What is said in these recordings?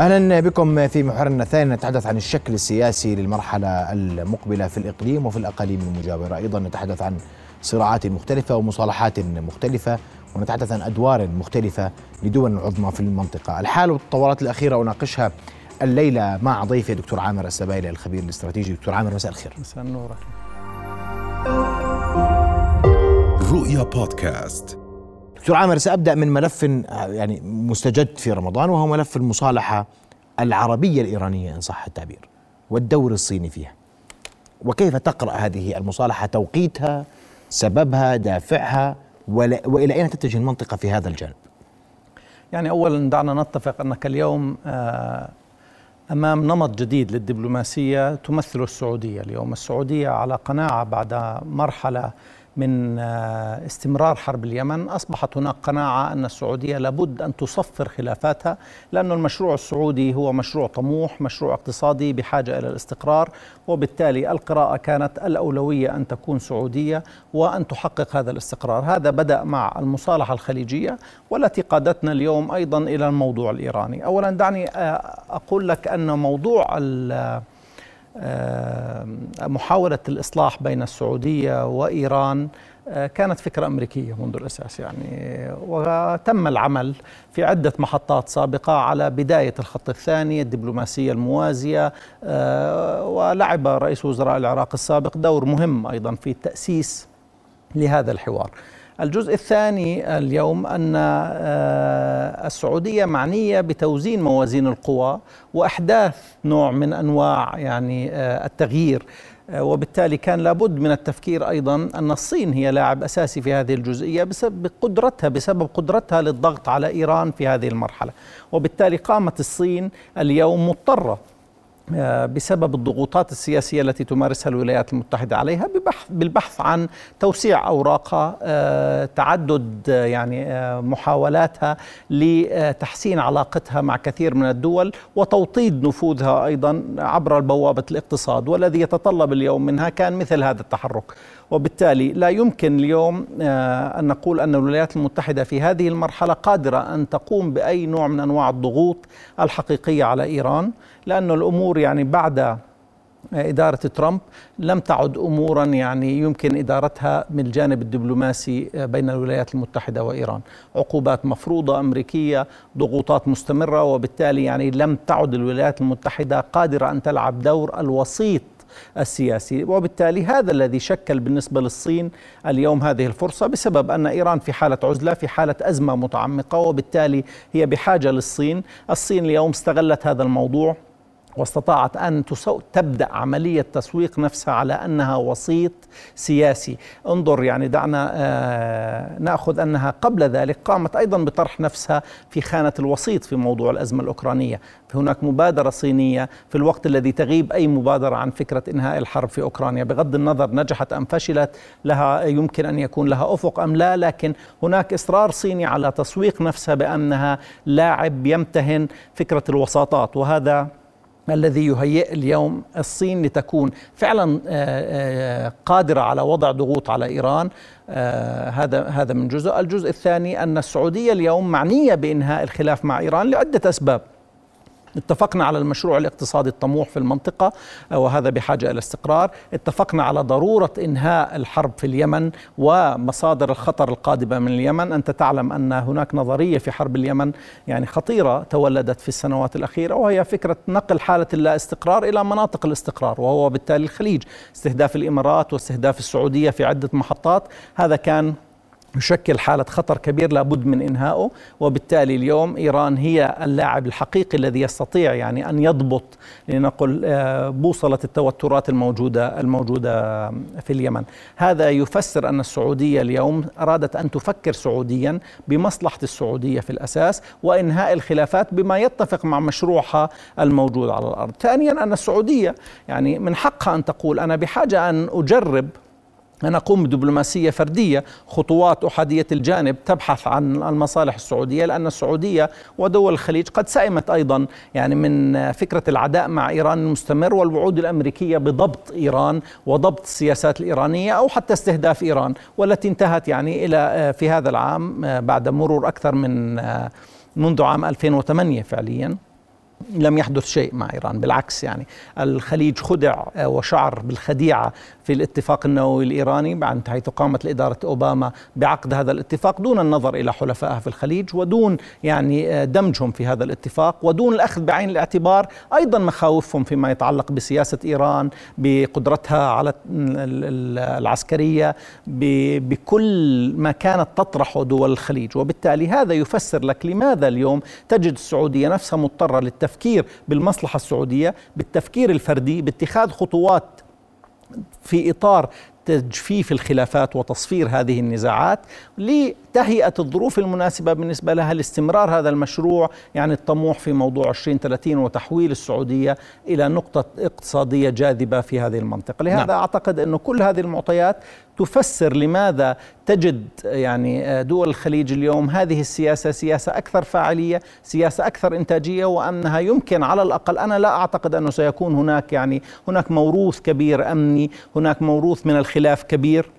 أهلا بكم في محورنا الثاني. نتحدث عن الشكل السياسي للمرحلة المقبلة في الإقليم وفي الأقاليم المجاورة، أيضا نتحدث عن صراعات مختلفة ومصالحات مختلفة ونتحدث عن أدوار مختلفة لدول عظمى في المنطقة، الحال والتطورات الأخيرة أناقشها الليلة مع ضيفي دكتور عامر السبايلي الخبير الاستراتيجي، دكتور عامر مساء الخير. مساء النور. رؤيا بودكاست. دكتور عامر سأبدأ من ملف يعني مستجد في رمضان وهو ملف المصالحة العربية الإيرانية إن صح التعبير والدور الصيني فيها. وكيف تقرأ هذه المصالحة؟ توقيتها سببها دافعها وإلى أين تتجه المنطقة في هذا الجانب؟ يعني أولا دعنا نتفق أنك اليوم آه، أمام نمط جديد للدبلوماسية تمثله السعودية، اليوم السعودية على قناعة بعد مرحلة من آه، استمرار حرب اليمن أصبحت هناك قناعة أن السعودية لابد أن تصفر خلافاتها لأن المشروع السعودي هو مشروع طموح مشروع اقتصادي بحاجة إلى الاستقرار وبالتالي القراءة كانت الأولوية أن تكون سعودية وأن تحقق هذا الاستقرار. هذا بدأ مع المصالحة الخليجية والتي قادتنا اليوم أيضا إلى الموضوع الإيراني. أولا دعني آه، أقول لك أن موضوع محاولة الإصلاح بين السعودية وإيران آه، كانت فكرة أمريكية منذ الأساس يعني. وتم العمل في عدة محطات سابقة على بداية الخط الثاني الدبلوماسية الموازية آه، ولعب رئيس وزراء العراق السابق دور مهم أيضا في التأسيس لهذا الحوار. الجزء الثاني اليوم أن آه، السعودية معنية بتوزين موازين القوى وأحداث نوع من أنواع يعني آه، التغيير. آه، وبالتالي كان لابد من التفكير أيضا أن الصين هي لاعب أساسي في هذه الجزئية بسبب قدرتها بسبب قدرتها للضغط على إيران في هذه المرحلة، وبالتالي قامت الصين اليوم مضطرة بسبب الضغوطات السياسية التي تمارسها الولايات المتحدة عليها ببحث بالبحث عن توسيع اوراقها آه، تعدد آه، يعني محاولاتها لتحسين علاقتها مع كثير من الدول وتوطيد نفوذها أيضا عبر بوابه الاقتصاد والذي يتطلب اليوم منها كان مثل هذا التحرك. وبالتالي لا يمكن اليوم أن نقول أن الولايات المتحدة في هذه المرحلة قادرة أن تقوم بأي نوع من أنواع الضغوط الحقيقية على إيران لأن الأمور يعني بعد إدارة ترامب لم تعد أمورا يعني يمكن إدارتها من الجانب الدبلوماسي بين الولايات المتحدة وإيران. عقوبات مفروضة أمريكية ضغوطات مستمرة وبالتالي يعني لم تعد الولايات المتحدة قادرة أن تلعب دور الوسيط السياسي. وبالتالي هذا الذي شكل بالنسبة للصين اليوم هذه الفرصة بسبب أن إيران في حالة عزلة في حالة أزمة متعمقة وبالتالي هي بحاجة للصين. الصين اليوم استغلت هذا الموضوع واستطاعت أن تبدأ عملية تسويق نفسها على أنها وسيط سياسي، انظر يعني دعنا آه، نأخذ أنها قبل ذلك قامت أيضا بطرح نفسها في خانة الوسيط في موضوع الأزمة الأوكرانية، هناك مبادرة صينية في الوقت الذي تغيب أي مبادرة عن فكرة إنهاء الحرب في أوكرانيا، بغض النظر نجحت أم فشلت لها يمكن أن يكون لها أفق أم لا، لكن هناك إصرار صيني على تسويق نفسها بأنها لاعب يمتهن فكرة الوساطات. وهذا الذي يهيئ اليوم الصين لتكون فعلا آه، آه، قادرة على وضع ضغوط على إيران آه، هذا هذا من جزء، الجزء الثاني أن السعودية اليوم معنية بإنهاء الخلاف مع إيران لعدة أسباب. اتفقنا على المشروع الاقتصادي الطموح في المنطقة وهذا بحاجة إلى استقرار. اتفقنا على ضرورة إنهاء الحرب في اليمن ومصادر الخطر القادمة من اليمن. أنت تعلم أن هناك نظرية في حرب اليمن يعني خطيرة تولدت في السنوات الأخيرة وهي فكرة نقل حالة اللا استقرار إلى مناطق الاستقرار وهو بالتالي الخليج. استهداف الإمارات واستهداف السعودية في عدة محطات هذا كان يشكل حالة خطر كبير لابد من إنهائه وبالتالي اليوم إيران هي اللاعب الحقيقي الذي يستطيع يعني أن يضبط لنقل آه، بوصلة التوترات الموجودة الموجودة في اليمن. هذا يفسر أن السعودية اليوم أرادت أن تفكر سعوديا بمصلحة السعودية في الأساس وإنهاء الخلافات بما يتفق مع مشروعها الموجود على الأرض. ثانيا أن السعودية يعني من حقها أن تقول أنا بحاجة أن أجرب أن أقوم بدبلوماسية فردية. خطوات أحادية الجانب تبحث عن المصالح السعودية لأن السعودية ودول الخليج قد سئمت أيضا يعني من فكرة العداء مع إيران المستمر والوعود الأمريكية بضبط إيران وضبط السياسات الإيرانية أو حتى استهداف إيران والتي انتهت يعني إلى في هذا العام بعد مرور أكثر من منذ عام 2008 فعليا. لم يحدث شيء مع إيران. بالعكس يعني الخليج خدع وشعر بالخديعة في الاتفاق النووي الإيراني بعد حيث قامت اداره أوباما بعقد هذا الاتفاق دون النظر إلى حلفائها في الخليج ودون يعني دمجهم في هذا الاتفاق ودون الأخذ بعين الاعتبار أيضا مخاوفهم فيما يتعلق بسياسة إيران بقدرتها على العسكرية بكل ما كانت تطرحه دول الخليج. وبالتالي هذا يفسر لك لماذا اليوم تجد السعودية نفسها مضطرة للتفكير بالمصلحة السعودية بالتفكير الفردي باتخاذ خطوات في إطار تجفيف الخلافات وتصفير هذه النزاعات لتهيئة الظروف المناسبة بالنسبة لها لاستمرار هذا المشروع يعني الطموح في موضوع 2030 وتحويل السعودية إلى نقطة اقتصادية جاذبة في هذه المنطقة لهذا نعم. أعتقد أنه كل هذه المعطيات تفسر لماذا تجد يعني دول الخليج اليوم هذه السياسة سياسة أكثر فاعلية سياسة أكثر إنتاجية وأنها يمكن على الأقل أنا لا أعتقد أنه سيكون هناك يعني هناك موروث كبير أمني هناك موروث من الخلاف كبير.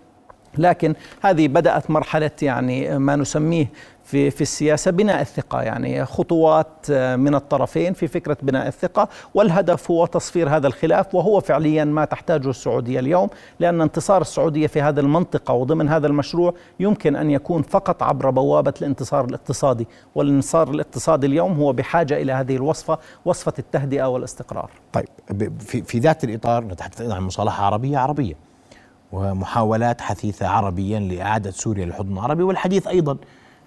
لكن هذه بدأت مرحلة يعني ما نسميه في في السياسة بناء الثقة يعني خطوات آه، من الطرفين في فكرة بناء الثقة والهدف هو تصفير هذا الخلاف وهو فعليا ما تحتاجه السعودية اليوم لأن انتصار السعودية في هذه المنطقة وضمن هذا المشروع يمكن أن يكون فقط عبر بوابة الانتصار الاقتصادي والانتصار الاقتصادي اليوم هو بحاجة إلى هذه الوصفة وصفة التهدئة والاستقرار. طيب في في ذات الإطار نتحدث عن مصالحة عربية عربية ومحاولات حثيثة عربيا لإعادة سوريا للحضن العربي والحديث أيضا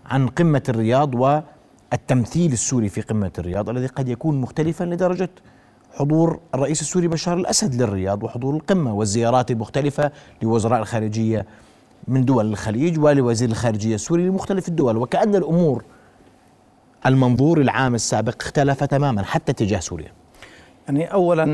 عن قمة الرياض والتمثيل السوري في قمة الرياض الذي قد يكون مختلفا لدرجة حضور الرئيس السوري بشار الأسد للرياض وحضور القمة والزيارات المختلفة لوزراء الخارجية من دول الخليج ولوزير الخارجية السوري لمختلف الدول. وكأن الأمور المنظور العام السابق اختلف تماما حتى تجاه سوريا. يعني أولا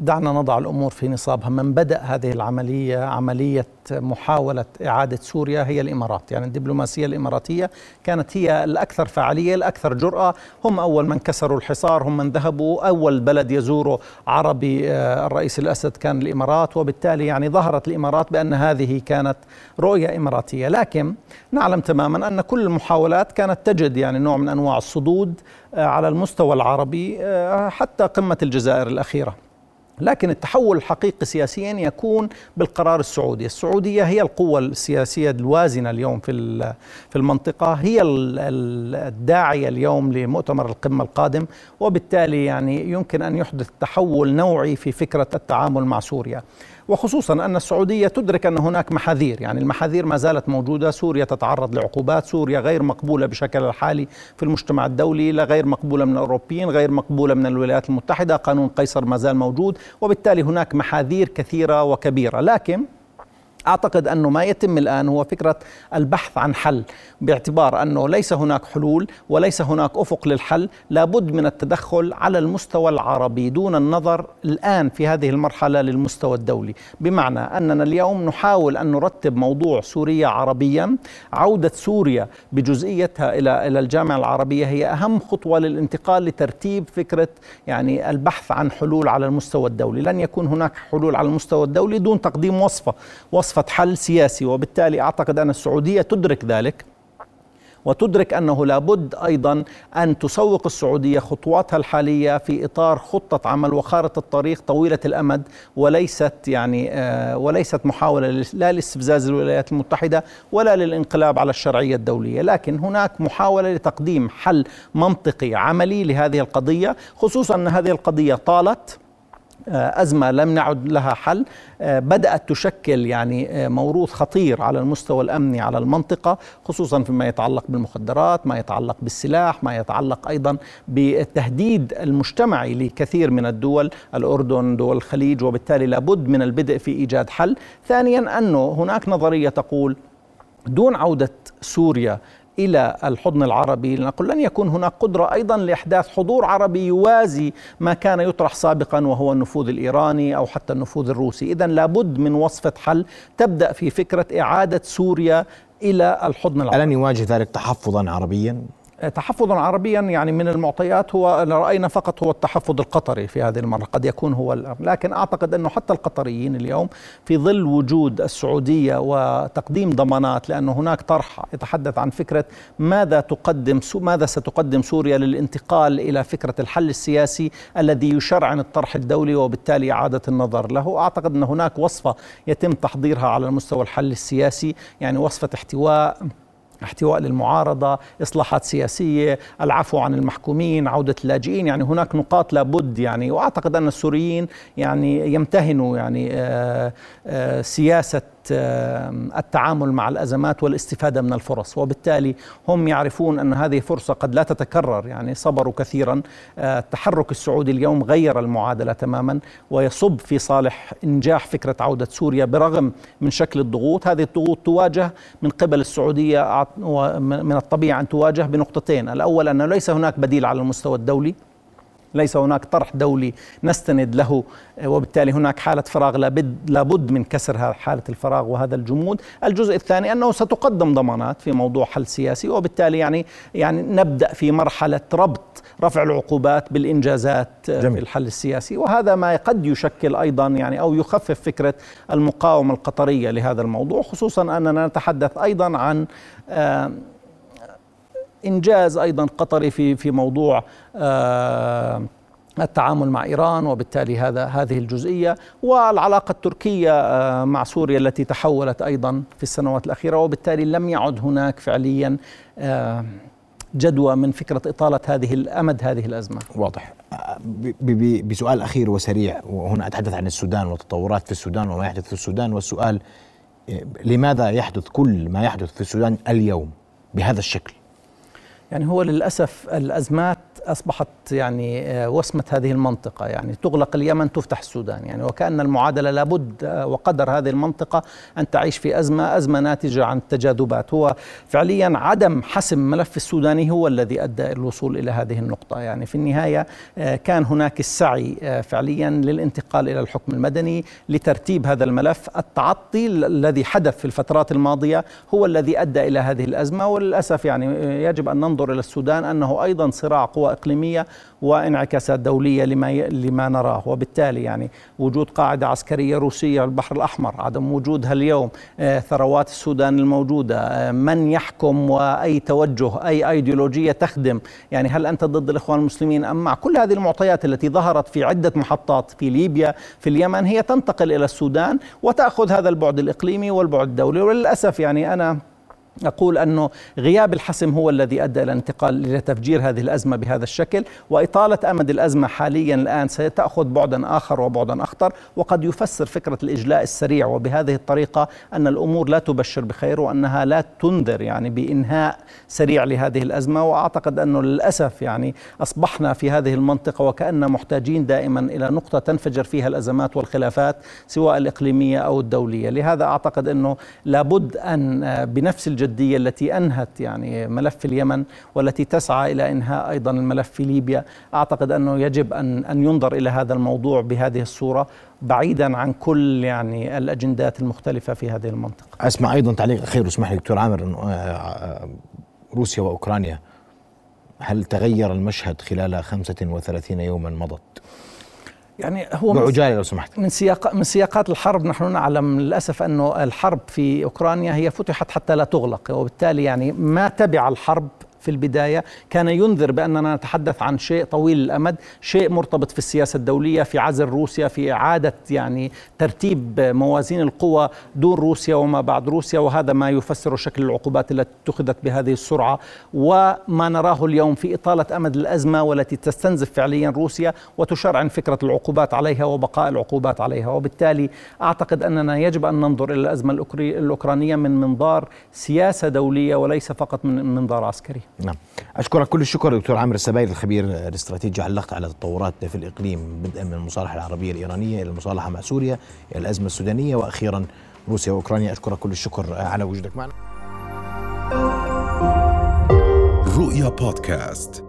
دعنا نضع الأمور في نصابها. من بدأ هذه العملية عملية محاولة إعادة سوريا هي الإمارات. يعني الدبلوماسية الإماراتية كانت هي الأكثر فعالية الأكثر جرأة. هم أول من كسروا الحصار هم من ذهبوا. أول بلد يزوره عربي آه، الرئيس الأسد كان الإمارات. وبالتالي يعني ظهرت الإمارات بأن هذه كانت رؤية إماراتية. لكن نعلم تماما أن كل المحاولات كانت تجد يعني نوع من أنواع الصدود آه، على المستوى العربي آه، حتى قمة الجزائر الأخيرة. لكن التحول الحقيقي سياسيا يكون بالقرار السعودي، السعودية هي القوة السياسية الوازنة اليوم في في المنطقة، هي الداعية اليوم لمؤتمر القمة القادم، وبالتالي يعني يمكن أن يحدث تحول نوعي في فكرة التعامل مع سوريا. وخصوصا أن السعودية تدرك أن هناك محاذير يعني المحاذير ما زالت موجودة. سوريا تتعرض لعقوبات. سوريا غير مقبولة بشكل الحالي في المجتمع الدولي لا غير مقبولة من الأوروبيين غير مقبولة من الولايات المتحدة. قانون قيصر ما زال موجود وبالتالي هناك محاذير كثيرة وكبيرة. لكن أعتقد أنه ما يتم الآن هو فكرة البحث عن حل باعتبار أنه ليس هناك حلول وليس هناك أفق للحل، لابد من التدخل على المستوى العربي دون النظر الآن في هذه المرحلة للمستوى الدولي، بمعنى أننا اليوم نحاول أن نرتب موضوع سوريا عربيا، عودة سوريا بجزئيتها إلى إلى الجامعة العربية هي أهم خطوة للانتقال لترتيب فكرة يعني البحث عن حلول على المستوى الدولي، لن يكون هناك حلول على المستوى الدولي دون تقديم وصفة، وصفة وصفة حل سياسي وبالتالي أعتقد أن السعودية تدرك ذلك وتدرك أنه لابد أيضا أن تسوق السعودية خطواتها الحالية في إطار خطة عمل وخارطة طريق طويلة الأمد وليست يعني آه وليست محاولة لا لاستفزاز الولايات المتحدة ولا للانقلاب على الشرعية الدولية، لكن هناك محاولة لتقديم حل منطقي عملي لهذه القضية، خصوصا أن هذه القضية طالت أزمة لم نعد لها حل. آه، بدأت تشكل يعني آه، موروث خطير على المستوى الأمني على المنطقة خصوصا فيما يتعلق بالمخدرات ما يتعلق بالسلاح ما يتعلق أيضا بالتهديد المجتمعي لكثير من الدول الأردن دول الخليج وبالتالي لابد من البدء في إيجاد حل. ثانيا أنه هناك نظرية تقول دون عودة سوريا إلى الحضن العربي لنقول لن يكون هناك قدرة أيضا لإحداث حضور عربي يوازي ما كان يطرح سابقا وهو النفوذ الإيراني أو حتى النفوذ الروسي، اذا لابد من وصفه حل تبدأ في فكرة إعادة سوريا إلى الحضن العربي. الن يواجه ذلك تحفظا عربيا؟ تحفظا عربيا يعني من المعطيات هو رأينا فقط هو التحفظ القطري في هذه المرة. قد يكون هو الأمر. لكن أعتقد أنه حتى القطريين اليوم في ظل وجود السعودية وتقديم ضمانات لأنه هناك طرح يتحدث عن فكرة ماذا تقدم ماذا ستقدم سوريا للانتقال إلى فكرة الحل السياسي الذي يشرعن الطرح الدولي وبالتالي إعادة النظر له. أعتقد أن هناك وصفة يتم تحضيرها على المستوى الحل السياسي يعني وصفة احتواء احتواء للمعارضة إصلاحات سياسية العفو عن المحكومين عودة اللاجئين يعني هناك نقاط لابد يعني وأعتقد أن السوريين يعني يمتهنوا يعني آه، آه، سياسة التعامل مع الأزمات والاستفادة من الفرص. وبالتالي هم يعرفون أن هذه فرصة قد لا تتكرر يعني صبروا كثيرا. آه، التحرك السعودي اليوم غير المعادلة تماما ويصب في صالح إنجاح فكرة عودة سوريا برغم من شكل الضغوط. هذه الضغوط تواجه من قبل السعودية من الطبيعي أن تواجه بنقطتين. الأول انه ليس هناك بديل على المستوى الدولي. ليس هناك طرح دولي نستند له وبالتالي هناك حالة فراغ لابد, لابد من كسر حالة الفراغ وهذا الجمود الجزء الثاني أنه ستقدم ضمانات في موضوع حل سياسي وبالتالي يعني يعني نبدأ في مرحلة ربط رفع العقوبات بالإنجازات جميل. في الحل السياسي وهذا ما قد يشكل أيضا يعني أو يخفف فكرة المقاومة القطرية لهذا الموضوع خصوصا أننا نتحدث أيضا عن آه إنجاز أيضا قطري في في موضوع آه، التعامل مع إيران وبالتالي هذا هذه الجزئية والعلاقة التركية آه، مع سوريا التي تحولت أيضا في السنوات الأخيرة وبالتالي لم يعد هناك فعليا آه، جدوى من فكرة إطالة هذه الامد هذه الأزمة. واضح. بسؤال أخير وسريع وهنا أتحدث عن السودان والتطورات في السودان وما يحدث في السودان والسؤال لماذا يحدث كل ما يحدث في السودان اليوم بهذا الشكل؟ يعني هو للأسف الأزمات أصبحت يعني آه، وسمه هذه المنطقة يعني تغلق اليمن تفتح السودان يعني. وكأن المعادلة لابد آه، وقدر هذه المنطقة أن تعيش في أزمة أزمة ناتجة عن التجاذبات. هو فعليا عدم حسم ملف السوداني هو الذي إلى الوصول إلى هذه النقطة يعني. في النهاية آه، كان هناك السعي فعليا للانتقال إلى الحكم المدني لترتيب هذا الملف. التعطي الذي حدث في الفترات الماضية هو الذي أدى إلى هذه الأزمة. وللأسف يعني يجب أن ننظر إلى السودان أنه أيضا صراع قوى اقليميه وانعكاسات دولية لما لما نراه. وبالتالي يعني وجود قاعدة عسكرية روسية في البحر الأحمر عدم وجودها اليوم آه، ثروات السودان الموجودة آه، من يحكم وأي توجه أي أيديولوجية تخدم؟ يعني هل أنت ضد الإخوان المسلمين أم مع؟ كل هذه المعطيات التي ظهرت في عدة محطات في ليبيا في اليمن هي تنتقل إلى السودان وتأخذ هذا البعد الإقليمي والبعد الدولي. وللأسف يعني أنا أقول أنه غياب الحسم هو الذي أدى إلى الانتقال إلى تفجير هذه الأزمة بهذا الشكل وإطالة أمد الأزمة حاليا الآن ستأخذ بعدا آخر وبعدا أخطر وقد يفسر فكرة الإجلاء السريع وبهذه الطريقة أن الأمور لا تبشر بخير وأنها لا تنذر يعني بإنهاء سريع لهذه الأزمة وأعتقد أنه للأسف يعني أصبحنا في هذه المنطقة وكأننا محتاجين دائما إلى نقطة تنفجر فيها الأزمات والخلافات سواء الإقليمية أو الدولية. لهذا أعتقد أنه لابد أن بنفس الجد الجدية التي أنهت يعني ملف اليمن والتي تسعى إلى إنهاء أيضا الملف في ليبيا أعتقد أنه يجب أن أن ينظر إلى هذا الموضوع بهذه الصورة بعيدا عن كل يعني الأجندات المختلفة في هذه المنطقة أسمع أيضا تعليق أخير اسمح لي دكتور عامر آه، روسيا وأوكرانيا هل تغير المشهد خلال 35 يوما مضت؟ يعني هو بعجاله لو سمحت. من سياق من سياقات الحرب نحن نعلم للاسف أنه الحرب في أوكرانيا هي فتحت حتى لا تغلق وبالتالي يعني ما تبع الحرب في البداية كان ينذر بأننا نتحدث عن شيء طويل الأمد شيء مرتبط في السياسة الدولية في عزل روسيا في إعادة يعني ترتيب موازين القوى دون روسيا وما بعد روسيا وهذا ما يفسر شكل العقوبات التي اتخذت بهذه السرعة. وما نراه اليوم في إطالة أمد الأزمة والتي تستنزف فعليا روسيا وتشرعن فكرة العقوبات عليها وبقاء العقوبات عليها. وبالتالي أعتقد أننا يجب أن ننظر إلى الأزمة الأوكرانية من منظار سياسة دولية وليس فقط من منظار عسكري. نعم. أشكرك كل الشكر دكتور عامر السبايل الخبير الاستراتيجي علقت على التطورات في الإقليم بدءا من المصالحة العربية الإيرانية إلى المصالحة مع سوريا إلى الأزمة السودانية وأخيرا روسيا وأوكرانيا. أشكرك كل الشكر على وجودك معنا. رؤيا بودكاست.